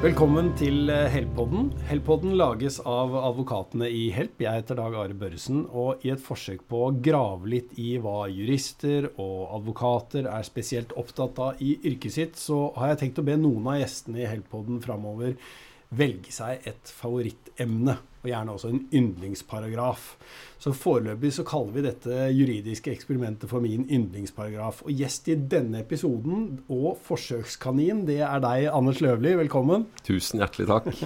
Velkommen til eh, Help-podden. Help-podden lages av advokatene i Help. Jeg heter Dag Are Børresen. Og i et forsøk på å grave litt i hva jurister og advokater er spesielt opptatt av i yrket sitt, så har jeg tenkt å be noen av gjestene i Help-podden framover velge seg et favorittemne, og gjerne også en yndlingsparagraf. Så foreløpig så kaller vi dette juridiske eksperimentet for min yndlingsparagraf. Og gjest i denne episoden, og forsøkskanin, det er deg, Anders Løvli. Velkommen. Tusen hjertelig takk.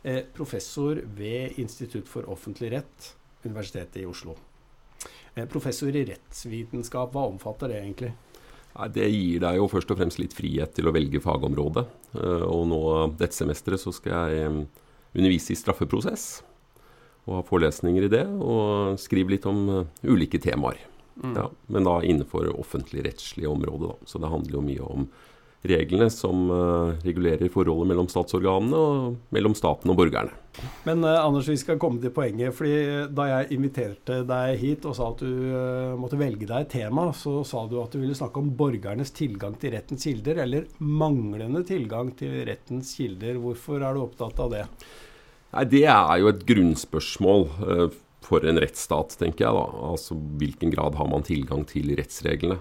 Eh, professor ved Institutt for offentlig rett, Universitetet i Oslo. Eh, professor i rettsvitenskap, hva omfatter det egentlig? Det gir deg jo først og fremst litt frihet til å velge fagområde. Eh, og nå dette semesteret så skal jeg undervise i straffeprosess. Og ha forelesninger i det, og skrive litt om ulike temaer. Mm. Ja, men da innenfor offentlig-rettslige områder, da. Så det handler jo mye om reglene som uh, regulerer forholdet mellom statsorganene og mellom staten og borgerne. Men uh, Anders, vi skal komme til poenget. fordi Da jeg inviterte deg hit og sa at du uh, måtte velge deg et tema, så sa du at du ville snakke om borgernes tilgang til rettens kilder, eller manglende tilgang til rettens kilder. Hvorfor er du opptatt av det? Nei, Det er jo et grunnspørsmål for en rettsstat, tenker jeg. da. Altså Hvilken grad har man tilgang til rettsreglene?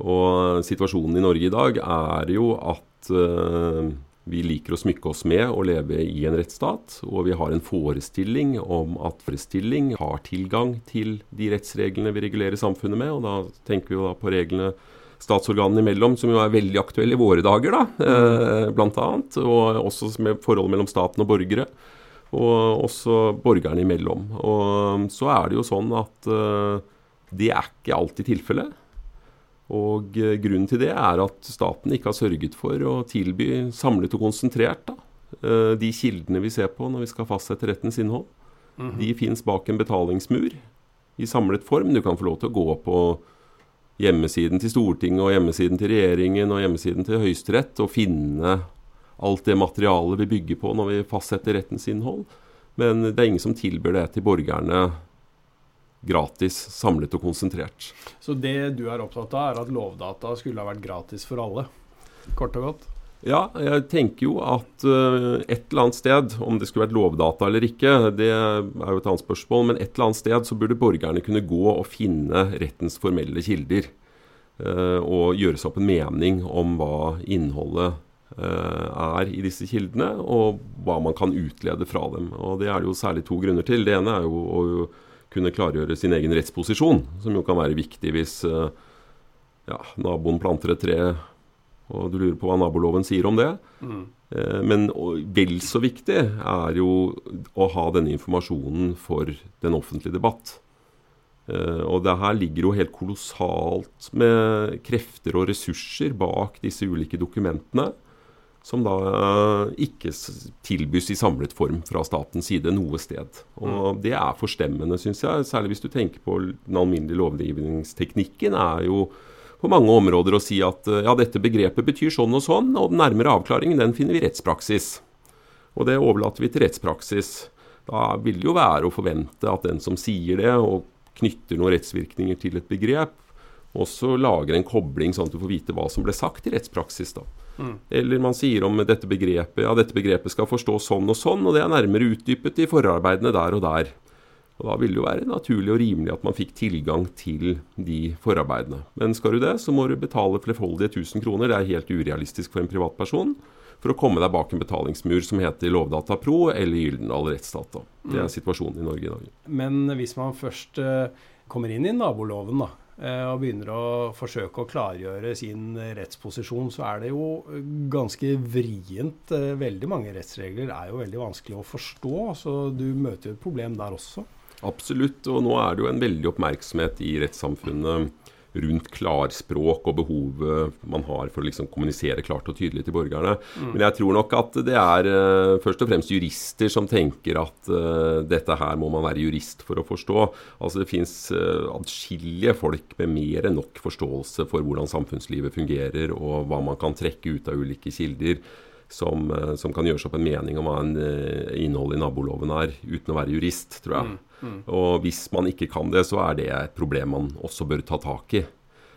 Og situasjonen i Norge i dag er jo at uh, vi liker å smykke oss med å leve i en rettsstat, og vi har en forestilling om at forestilling har tilgang til de rettsreglene vi regulerer samfunnet med. Og da tenker vi jo da på reglene statsorganene imellom, som jo er veldig aktuelle i våre dager, da, eh, annet. Og også med forholdet mellom staten og borgere. Og også borgerne imellom. Og så er det jo sånn at eh, det er ikke alltid tilfellet. Og eh, Grunnen til det er at staten ikke har sørget for å tilby samlet og konsentrert da, eh, de kildene vi ser på når vi skal fastsette rettens innhold. Mm -hmm. De fins bak en betalingsmur i samlet form. Du kan få lov til å gå på hjemmesiden til Stortinget og hjemmesiden til regjeringen og hjemmesiden til Høyesterett og finne alt det materialet vi bygger på når vi fastsetter rettens innhold. Men det er ingen som tilbyr det til borgerne gratis, samlet og konsentrert. Så det du er opptatt av, er at Lovdata skulle ha vært gratis for alle? Kort og godt? Ja, jeg tenker jo at uh, et eller annet sted, om det skulle vært Lovdata eller ikke, det er jo et annet spørsmål, men et eller annet sted så burde borgerne kunne gå og finne rettens formelle kilder. Uh, og gjøre seg opp en mening om hva innholdet er i disse kildene, og hva man kan utlede fra dem. Og Det er det jo særlig to grunner til. Det ene er jo å kunne klargjøre sin egen rettsposisjon, som jo kan være viktig hvis eh, ja, naboen planter et tre, og du lurer på hva naboloven sier om det. Mm. Eh, men vel så viktig er jo å ha denne informasjonen for den offentlige debatt. Eh, og det her ligger jo helt kolossalt med krefter og ressurser bak disse ulike dokumentene som da eh, ikke tilbys i samlet form fra statens side noe sted. Og mm. Det er forstemmende, syns jeg. Særlig hvis du tenker på den alminnelige lovgivningsteknikken. er jo på mange områder å si at eh, ja, dette begrepet betyr sånn og sånn, og den nærmere avklaringen den finner vi i rettspraksis. Og det overlater vi til rettspraksis. Da vil det jo være å forvente at den som sier det, og knytter noen rettsvirkninger til et begrep, også lager en kobling, sånn at du får vite hva som ble sagt i rettspraksis. da. Mm. Eller man sier om dette begrepet ja, dette begrepet skal forstås sånn og sånn, og det er nærmere utdypet i forarbeidene der og der. Og Da vil det jo være naturlig og rimelig at man fikk tilgang til de forarbeidene. Men skal du det, så må du betale flerfoldige 1000 kroner. Det er helt urealistisk for en privatperson. For å komme deg bak en betalingsmur som heter Lovdata Pro eller Gyldendal Rettsdata. Det er mm. situasjonen i Norge i dag. Men hvis man først uh, kommer inn i naboloven, da, Eh, og begynner å forsøke å klargjøre sin rettsposisjon, så er det jo ganske vrient. Eh, veldig mange rettsregler er jo veldig vanskelig å forstå, så du møter jo et problem der også. Absolutt, og nå er det jo en veldig oppmerksomhet i rettssamfunnet rundt klarspråk og behovet man har for å liksom kommunisere klart og tydelig til borgerne. Mm. Men jeg tror nok at det er uh, først og fremst jurister som tenker at uh, dette her må man være jurist for å forstå. Altså Det fins uh, adskillige folk med mer enn nok forståelse for hvordan samfunnslivet fungerer, og hva man kan trekke ut av ulike kilder. Som, som, kan gjøre seg opp en mening om hva en, innhold i naboloven er, uten å være jurist, tror jeg. Mm. Mm. Og hvis man ikke kan det, så er det et problem man også bør ta tak i.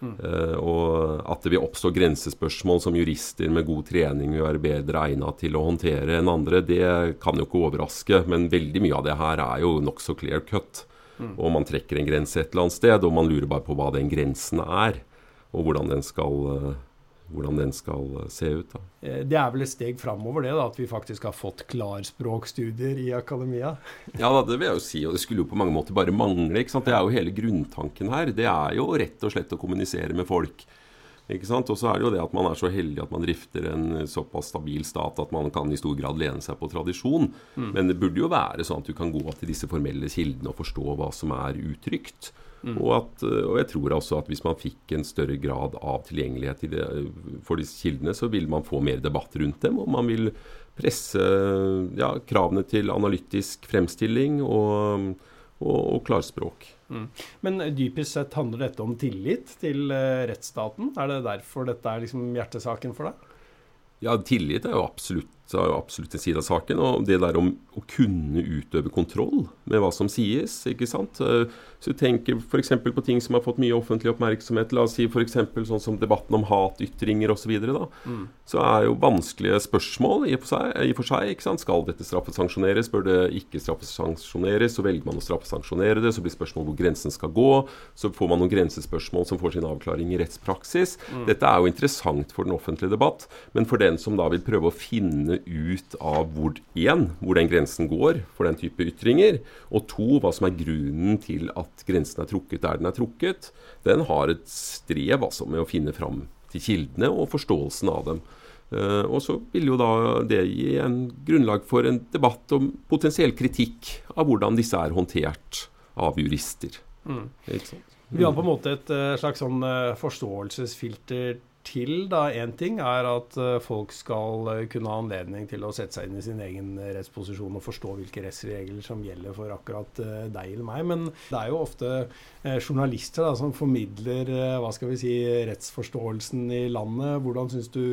Mm. Uh, og at det vil oppstå grensespørsmål som jurister med god trening vil være bedre egnet til å håndtere enn andre, det kan jo ikke overraske. Men veldig mye av det her er jo nokså clear cut. Mm. Og man trekker en grense et eller annet sted, og man lurer bare på hva den grensen er. Og hvordan den skal uh, hvordan den skal eh, se ut. Da. Eh, det er vel et steg framover, det, da, at vi faktisk har fått klarspråkstudier i akademia? Ja, da, det vil jeg jo si, og det skulle jo på mange måter bare mangle. ikke sant? Det er jo hele grunntanken her. Det er jo rett og slett å kommunisere med folk. Ikke sant? Og så er det jo det at man er så heldig at man drifter en såpass stabil stat at man kan i stor grad lene seg på tradisjon. Mm. Men det burde jo være sånn at du kan gå til disse formelle kildene og forstå hva som er uttrykt. Mm. Og, at, eh, og, jeg tror også at hvis man fikk en større grad av tilgjengelighet det, for disse kildene, så vil man få mer debatt rundt dem, og man vil presse ja, kravene til analytisk fremstilling og, og, og klarspråk. Mm. Men dypest sett handler dette om tillit til rettsstaten? Er det derfor dette er liksom hjertesaken for deg? Ja, tillit er jo absolutt er jo absolutt en side av saken. Og det der om å kunne utøve kontroll med hva som sies. ikke sant? Eh, så du tenker f.eks. på ting som har fått mye offentlig oppmerksomhet. La oss si f.eks. sånn som debatten om hatytringer osv. Så, mm. så er jo vanskelige spørsmål i og for seg. I for seg ikke sant? Skal dette straffesanksjoneres? Bør det ikke straffesanksjoneres? Så velger man å straffesanksjonere det. Så blir spørsmålet hvor grensen skal gå. Så får man noen grensespørsmål som får sin avklaring i rettspraksis. Mm. Dette er jo interessant for den offentlige debatt, men for den som da vil prøve å finne ut av hvor, en, hvor den grensen går for den type ytringer, og to, hva som er grunnen til at grensen er trukket der den er trukket, den har et strev altså, med å finne fram til kildene og forståelsen av dem. Uh, og så vil jo da det gi en grunnlag for en debatt om potensiell kritikk av hvordan disse er håndtert av jurister. Mm. Vi har på en måte et uh, slags sånn uh, forståelsesfilter til da én ting er at uh, folk skal uh, kunne ha anledning til å sette seg inn i sin egen rettsposisjon og forstå hvilke rettsregler som gjelder for akkurat uh, deg eller meg. Men det er jo ofte journalister da, som formidler hva skal vi si, rettsforståelsen i landet. Hvordan syns du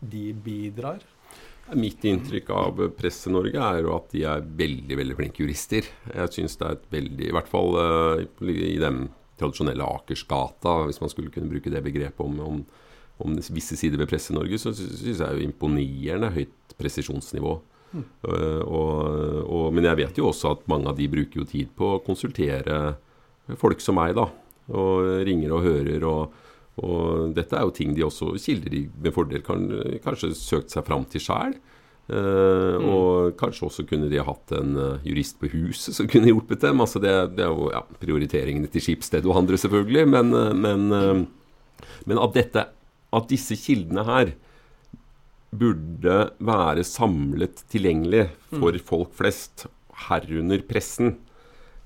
de bidrar? Mitt inntrykk av Presse-Norge er jo at de er veldig veldig flinke jurister. Jeg syns det er et veldig I hvert fall i den tradisjonelle Akersgata, hvis man skulle kunne bruke det begrepet om, om om visse sider ved Presse-Norge, så syns jeg jo imponerende høyt presisjonsnivå. Mm. Uh, og, og, men jeg vet jo også at mange av de bruker jo tid på å konsultere folk som meg, da. Og ringer og hører. og, og dette er jo ting de også kilder de med fordel kan kanskje søkt seg fram til sjæl. Uh, mm. Og kanskje også kunne de hatt en uh, jurist på huset som kunne hjulpet dem. Altså det, det er jo ja, prioriteringene til Skipsted og andre, selvfølgelig. Men, men, men at dette at disse kildene her burde være samlet tilgjengelig for mm. folk flest, herunder pressen,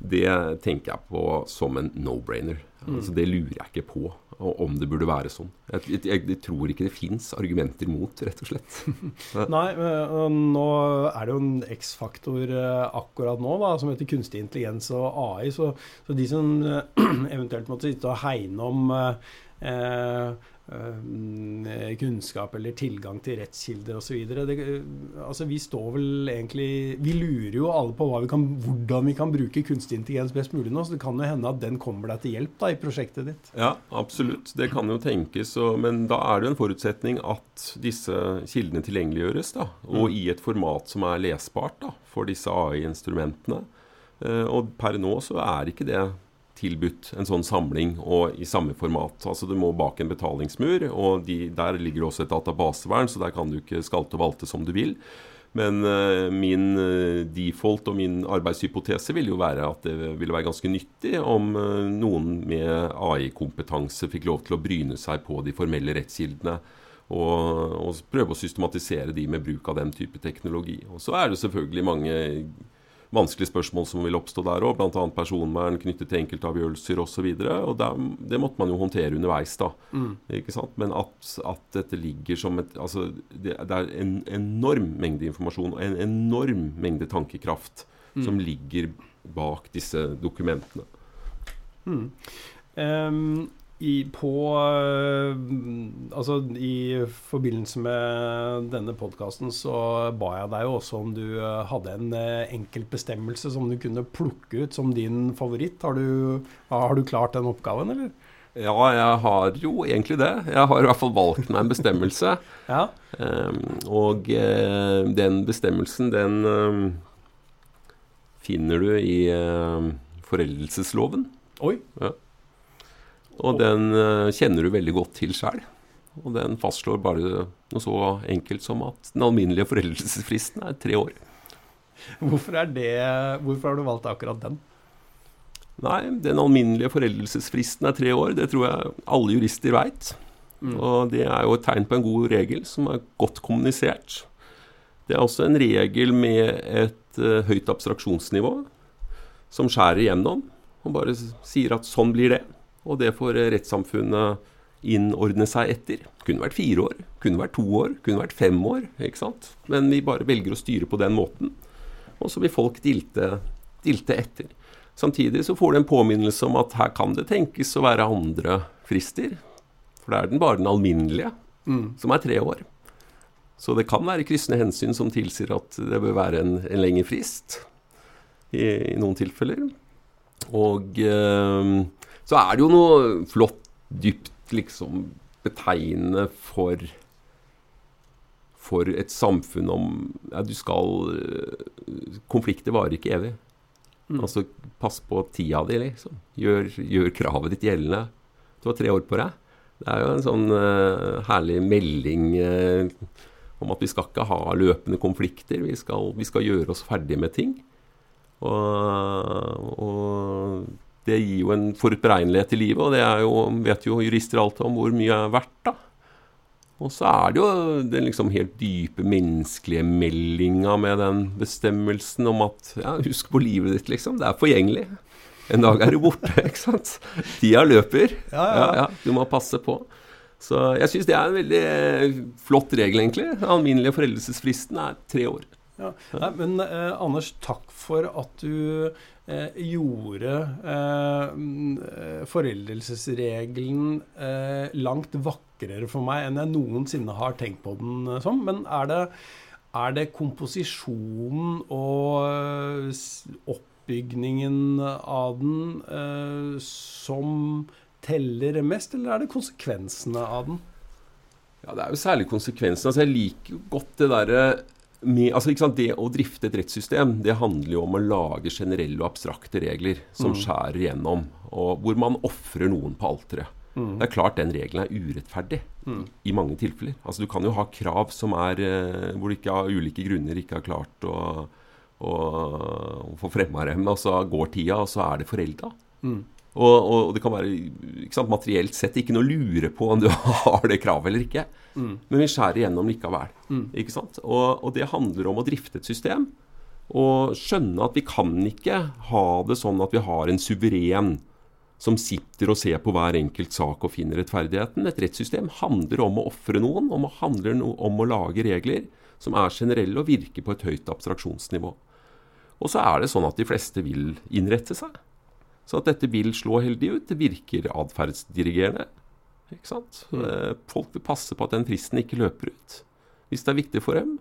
det tenker jeg på som en no-brainer. Mm. Altså, det lurer jeg ikke på om det burde være sånn. Jeg, jeg, jeg, tror ikke det fins argumenter mot, rett og slett. Nei, nå er det jo en X-faktor eh, akkurat nå da, som heter kunstig intelligens og AI. Så, så de som eh, eventuelt måtte sitte og hegne om eh, Eh, kunnskap eller tilgang til rettskilder osv. Altså, vi står vel egentlig Vi lurer jo alle på vi kan, hvordan vi kan bruke kunstig intelligens best mulig nå. Så det kan jo hende at den kommer deg til hjelp da, i prosjektet ditt. Ja, absolutt. Det kan jo tenkes. Og, men da er det jo en forutsetning at disse kildene tilgjengeliggjøres. da, Og mm. i et format som er lesbart da, for disse AI-instrumentene. Eh, og per nå så er ikke det tilbudt en sånn samling og i samme format. Altså Du må bak en betalingsmur, og de, der ligger også et databasevern, så der kan du ikke skalte og valte som du vil. Men uh, min uh, default og min arbeidshypotese vil jo være at det ville være ganske nyttig om uh, noen med AI-kompetanse fikk lov til å bryne seg på de formelle rettskildene. Og, og prøve å systematisere de med bruk av den type teknologi. Og Så er det selvfølgelig mange vanskelige spørsmål som vil oppstå der òg, bl.a. personvern knyttet til enkeltavgjørelser osv. Det måtte man jo håndtere underveis. da, mm. ikke sant? Men at, at, dette ligger som et altså, det, det, er en enorm mengde informasjon og en enorm mengde tankekraft mm. som ligger bak disse dokumentene. Mm. Um, i, på eh, Altså, i forbindelse med denne podkasten så ba jeg deg jo også om du eh, hadde en enkeltbestemmelse bestemmelse som du kunne plukke ut som din favoritt. Har du, har du klart den oppgaven, eller? Ja, jeg har jo egentlig det. Jeg har i hvert fall valgt meg en bestemmelse. Ja. Um, og uh, den bestemmelsen, den um, finner du i uh, foreldelsesloven. Oi. Og den uh, kjenner du veldig godt til sjøl. Og den fastslår bare noe så enkelt som at den alminnelige foreldelsesfristen er tre år. Hvorfor, er det, hvorfor har du valgt akkurat den? Nei, den alminnelige foreldelsesfristen er tre år. Det tror jeg alle jurister veit. Mm. Og det er jo et tegn på en god regel som er godt kommunisert. Det er også en regel med et uh, høyt abstraksjonsnivå som skjærer igjennom og bare sier at sånn blir det. Og det får rettssamfunnet innordne seg etter. Kunne vært fire år, kunne vært to år, kunne vært fem år. ikke sant? Men vi bare velger å styre på den måten. Og så vil folk dilte, dilte etter. Samtidig så får du en påminnelse om at her kan det tenkes å være andre frister. For det er den bare den alminnelige, Mm. som er tre år. Så det kan være kryssende hensyn som tilsier at det bør være en, en lengre frist i, i noen tilfeller. Og eh, så er det jo noe flott, dypt liksom betegnende for for et samfunn om ja, du skal eh, Konflikter varer ikke evig. Mm. Altså, pass på tida di, liksom. Gjør, gjør kravet ditt gjeldende. Du har tre år på deg. Det er jo en sånn uh, herlig melding uh, om at vi skal ikke ha løpende konflikter. Vi skal, vi skal gjøre oss ferdig med ting. Og, og det gir jo en forutberegnelighet i livet, og det er jo, vet jo jurister alltid om hvor mye er verdt, da. Og så er det jo den liksom helt dype menneskelige meldinga med den bestemmelsen om at ja, husk på livet ditt, liksom. Det er forgjengelig. En dag er du borte, ikke sant. Tida løper. Ja, ja. ja, du må passe på. Så jeg syns det er en veldig eh, flott regel, egentlig. Den alminnelige foreldelsesfristen er tre år. Ja. Nei, men eh, Anders, takk for at du eh, gjorde eh, mm, eh, foreldelsesregelen eh, langt vakrere for meg enn jeg noensinne har tenkt på den eh, som. Men er det, er det komposisjonen og eh, oppbygningen av den som teller mest, eller er det konsekvensene av den? Ja, Det er jo særlig konsekvensen. Altså, jeg liker jo godt det derre med, altså, sant? Det å drifte et rettssystem det handler jo om å lage generelle og abstrakte regler som Mm. skjærer igjennom, og hvor man ofrer noen på alteret. Mm. Det er klart den regelen er urettferdig Mm. i mange tilfeller. Altså Du kan jo ha krav som er eh, hvor du ikke av ulike grunner ikke har klart å, å, å få fremma dem, og så går tida, og så er det forelda. Mm. Og, og det kan være ikke sant, materielt sett ikke noe å lure på om du har det kravet eller ikke. Mm. Men vi skjærer igjennom likevel. Mm. Ikke sant? Og, og det handler om å drifte et system. Og skjønne at vi kan ikke ha det sånn at vi har en suveren som sitter og ser på hver enkelt sak og finner rettferdigheten. Et rettssystem handler om å ofre noen, om å, handler no om å lage regler som er generelle og virker på et høyt abstraksjonsnivå. Og så er det sånn at de fleste vil innrette seg. Så at dette vil slå heldig ut. Det virker atferdsdirigerende. Ikke sant? Mm. Eh, Folk vil passe på at den fristen ikke løper ut. Hvis det er viktig for dem.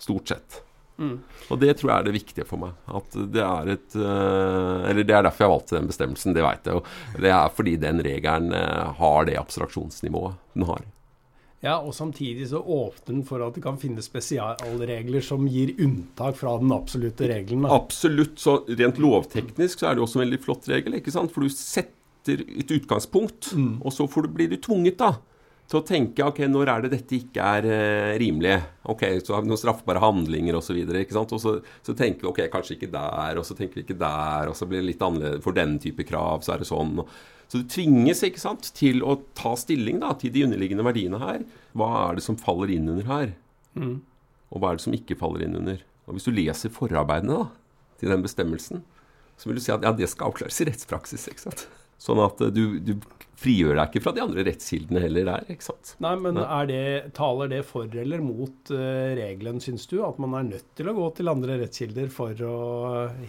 Stort sett. Mm. Og det tror jeg er det viktige for meg. At det er et eh, Eller det er derfor jeg valgte den bestemmelsen, det veit jeg jo. Det er fordi den regelen eh, har det abstraksjonsnivået den har. Ja, og samtidig så åpner den for at det kan finnes spesialregler som gir unntak fra den absolutte regelen. Da. Absolutt. Så rent lovteknisk så er det også en veldig flott regel, ikke sant. For du setter et utgangspunkt, Mm. og så får du, blir du tvunget da til å tenke ok, når er det dette ikke er eh, rimelig? Ok, så har vi noen straffbare handlinger osv. Og så, så tenker vi ok, kanskje ikke der, og så tenker vi ikke der, og så blir det litt annerledes for den type krav, så er det sånn. Så du tvinges ikke sant, til å ta stilling da, til de underliggende verdiene her. Hva er det som faller inn under her? Mm. Og hva er det som ikke faller inn under? Og Hvis du leser forarbeidene da, til den bestemmelsen, så vil du si at ja, det skal avklares i rettspraksis. ikke sant? Sånn at eh, du, du frigjør deg ikke fra de andre rettskildene heller der. ikke sant? Nei, men er det, taler det for eller mot uh, regelen, syns du? At man er nødt til å gå til andre rettskilder for å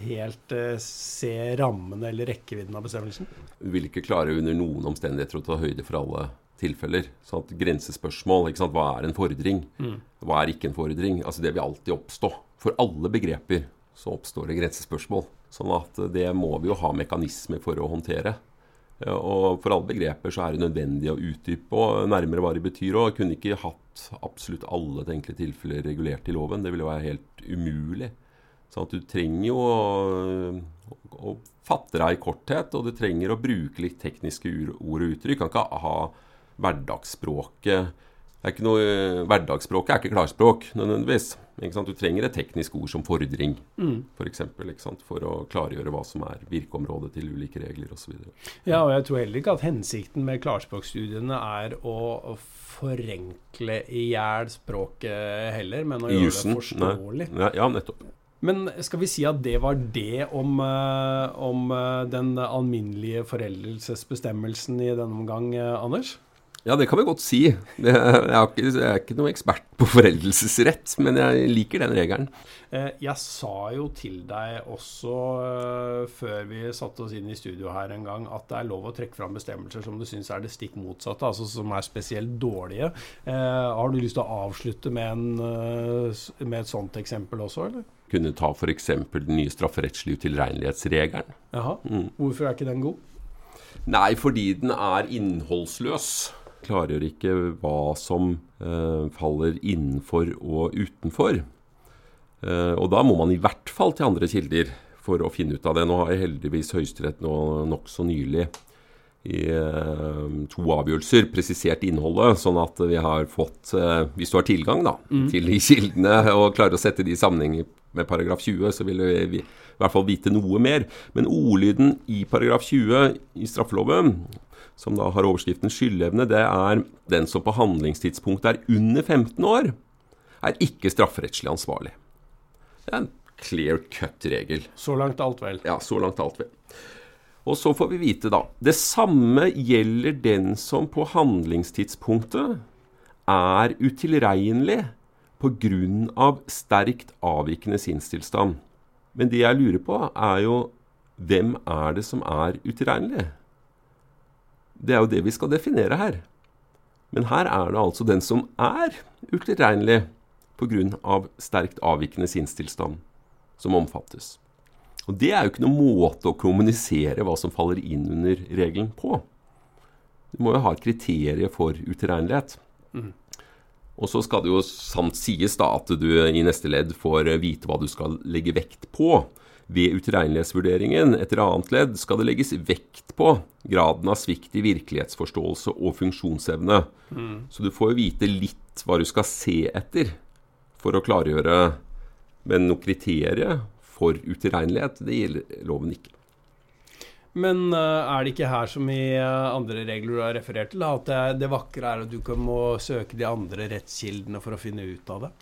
helt uh, se rammene eller rekkevidden av bestemmelsen? Du vil ikke klare under noen omstendigheter å ta høyde for alle tilfeller. Sånn at Grensespørsmål. ikke sant? Hva er en fordring? Mm. Hva er ikke en fordring? Altså Det vil alltid oppstå. For alle begreper så oppstår det grensespørsmål. Sånn at eh, det må vi jo ha mekanismer for å håndtere. Og for alle begreper så er det nødvendig å utdype og nærmere hva det betyr. Og kunne ikke hatt absolutt alle tenkelige tilfeller regulert i loven. Det ville være helt umulig. Så du trenger jo å, å fatte deg i korthet, og du trenger å bruke litt tekniske ord og uttrykk. Du kan ikke ha hverdagsspråket er ikke noe, Hverdagsspråket er ikke klarspråk nødvendigvis. Du trenger et teknisk ord som fordring, mm. For, eksempel, for å klargjøre hva som er virkeområdet til ulike regler osv. Ja, og jeg tror heller ikke at hensikten med klarspråkstudiene er å forenkle i hjel språket heller, men å gjøre det forståelig. Ja, ja, nettopp. Men skal vi si at det var det om, eh, om eh, den alminnelige foreldelsesbestemmelsen i denne omgang, eh, Anders? Ja, det kan vi godt si. Det, jeg, er ikke, jeg, er ikke, noen ekspert på foreldelsesrett, men jeg liker den regelen. Eh, jeg sa jo til deg også uh, før vi satte oss inn i studio her en gang, at det er lov å trekke fram bestemmelser som du syns er det stikk motsatte, altså som er spesielt dårlige. Uh, har du lyst til å avslutte med, en, med et sånt eksempel også, eller? Kunne ta f.eks. den nye strafferettslige utilregnelighetsregelen. Jaha. Mm. Hvorfor er ikke den god? Nei, fordi den er innholdsløs klargjør ikke hva som eh, faller innenfor og utenfor. Eh, og da må man i hvert fall til andre kilder for å finne ut av det. Nå har heldigvis Høyesterett nå nokså nylig i eh, to avgjørelser presisert innholdet, sånn at vi har fått Hvis du har tilgang da, mm. til de kildene og klarer å sette de i sammenheng med paragraf 20, så vil vi i hvert fall vite noe mer. Men ordlyden i paragraf 20 i straffeloven som da har overskriften skyldevne, det er den som på handlingstidspunktet er under 15 år, er ikke strafferettslig ansvarlig. Det er en clear cut-regel. Så langt alt vel. Ja, så langt alt vel. Og så får vi vite, da Det samme gjelder den som på handlingstidspunktet er utilregnelig pga. sterkt avvikende sinnstilstand. Men det jeg lurer på, er jo hvem er det som er utilregnelig? Det er jo det vi skal definere her. Men her er det altså den som er utilregnelig pga. sterkt avvikende sinnstilstand, som omfattes. Og Det er jo ikke noen måte å kommunisere hva som faller inn under regelen på. Du må jo ha et kriterium for utilregnelighet. Mm. Og så skal det jo samt sies da at du i neste ledd får vite hva du skal legge vekt på. Ved utilregnelighetsvurderingen etter annet ledd skal det legges vekt på graden av svikt i virkelighetsforståelse og funksjonsevne. Mm. Så du får vite litt hva du skal se etter for å klargjøre. Men noe kriterium for utilregnelighet, det gjelder loven ikke. Men uh, er det ikke her som i uh, andre regler du har referert til, at det, det vakre er at du kan må søke de andre rettskildene for å finne ut av det?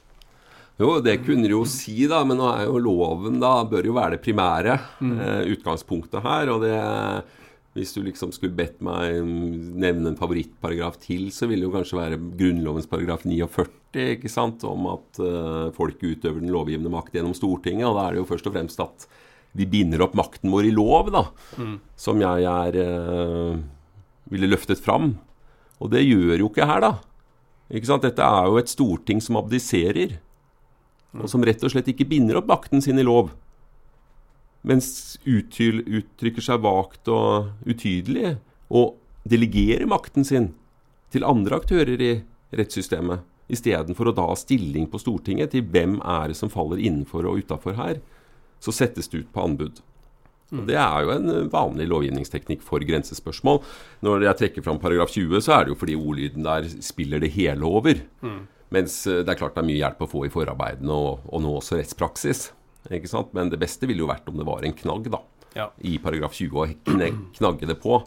Jo, det kunne du jo si, da, men nå er jo loven da, bør jo være det primære mm. eh, utgangspunktet her. Og det, hvis du liksom skulle bedt meg nevne en favorittparagraf til, så ville det jo kanskje være Grunnlovens paragraf 49, ikke sant, om at uh, folket utøver den lovgivende makt gjennom Stortinget. Og da er det jo først og fremst at vi binder opp makten vår i lov, da, mm. som jeg er uh, ville løftet fram. Og det gjør jo ikke her, da. Ikke sant? Dette er jo et storting som abdiserer og som rett og slett ikke binder opp makten sin i lov, mens uttyl, uttrykker seg vagt og utydelig og delegerer makten sin til andre aktører i rettssystemet, istedenfor å da ha stilling på Stortinget til hvem er det som faller innenfor og utafor her, så settes det ut på anbud. Og Det er jo en vanlig lovgivningsteknikk for grensespørsmål. Når jeg trekker fram paragraf 20, så er det jo fordi ordlyden der spiller det hele over. Mm. Mens eh, det er klart det er mye hjelp å få i forarbeidene og, og nå også rettspraksis. Ikke sant? Men det beste ville jo vært om det var en knagg da, ja. i paragraf 20 å knagge det på.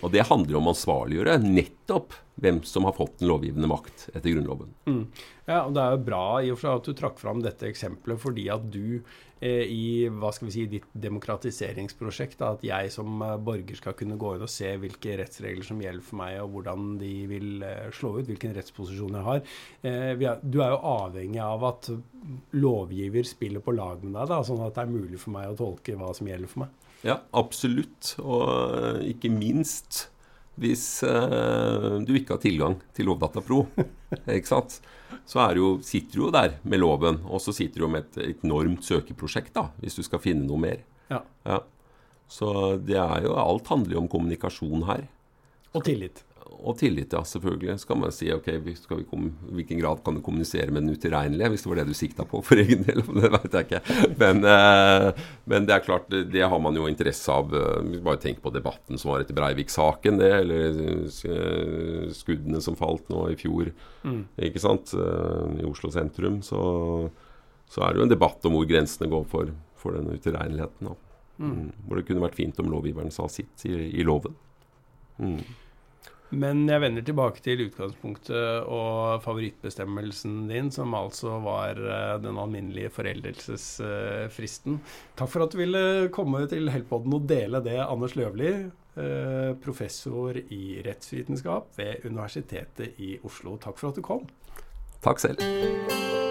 Og det handler om å ansvarliggjøre nettopp hvem som har fått den lovgivende makt etter Grunnloven. Mm. Ja, og Det er jo bra i og for seg at du trakk fram dette eksempelet, fordi at du eh, i hva skal vi si, ditt demokratiseringsprosjekt, da, at jeg som eh, borger skal kunne gå inn og se hvilke rettsregler som gjelder for meg, og hvordan de vil eh, slå ut, hvilken rettsposisjon jeg har. Eh, er, du er jo avhengig av at lovgiver spiller på lag med deg, da, sånn at det er mulig for meg å tolke hva som gjelder for meg. Ja, absolutt. Og eh, ikke minst hvis eh, du ikke har tilgang til Lovdata Pro. ikke sant? Så jo, sitter du jo der med loven, og så sitter du med et, et enormt søkeprosjekt da, hvis du skal finne noe mer. Ja. Ja. Så det er jo Alt handler jo om kommunikasjon her. Og tillit. Og tillit, ja. Selvfølgelig. Så kan man si ok, vi hvilken grad kan du kommunisere med den utilregnelige, hvis det var det du sikta på for egen del. Det vet jeg ikke. Men, eh, men, det er klart, det har man jo interesse av. Bare tenk på debatten som var etter Breivik-saken, det. Eller eh, skuddene som falt nå i fjor, mm. ikke sant. Eh, I Oslo sentrum. Så, så, er det jo en debatt om hvor grensene går for, for den utilregneligheten. Mm. mm. Hvor det kunne vært fint om lovgiveren sa sitt i, i loven. Mm. Men jeg vender tilbake til utgangspunktet og favorittbestemmelsen din, som altså var eh, den alminnelige foreldelsesfristen. Takk for at du ville komme til Heltpodden og dele det, Anders Løvli, eh, professor i rettsvitenskap ved Universitetet i Oslo. Takk for at du kom. Takk selv.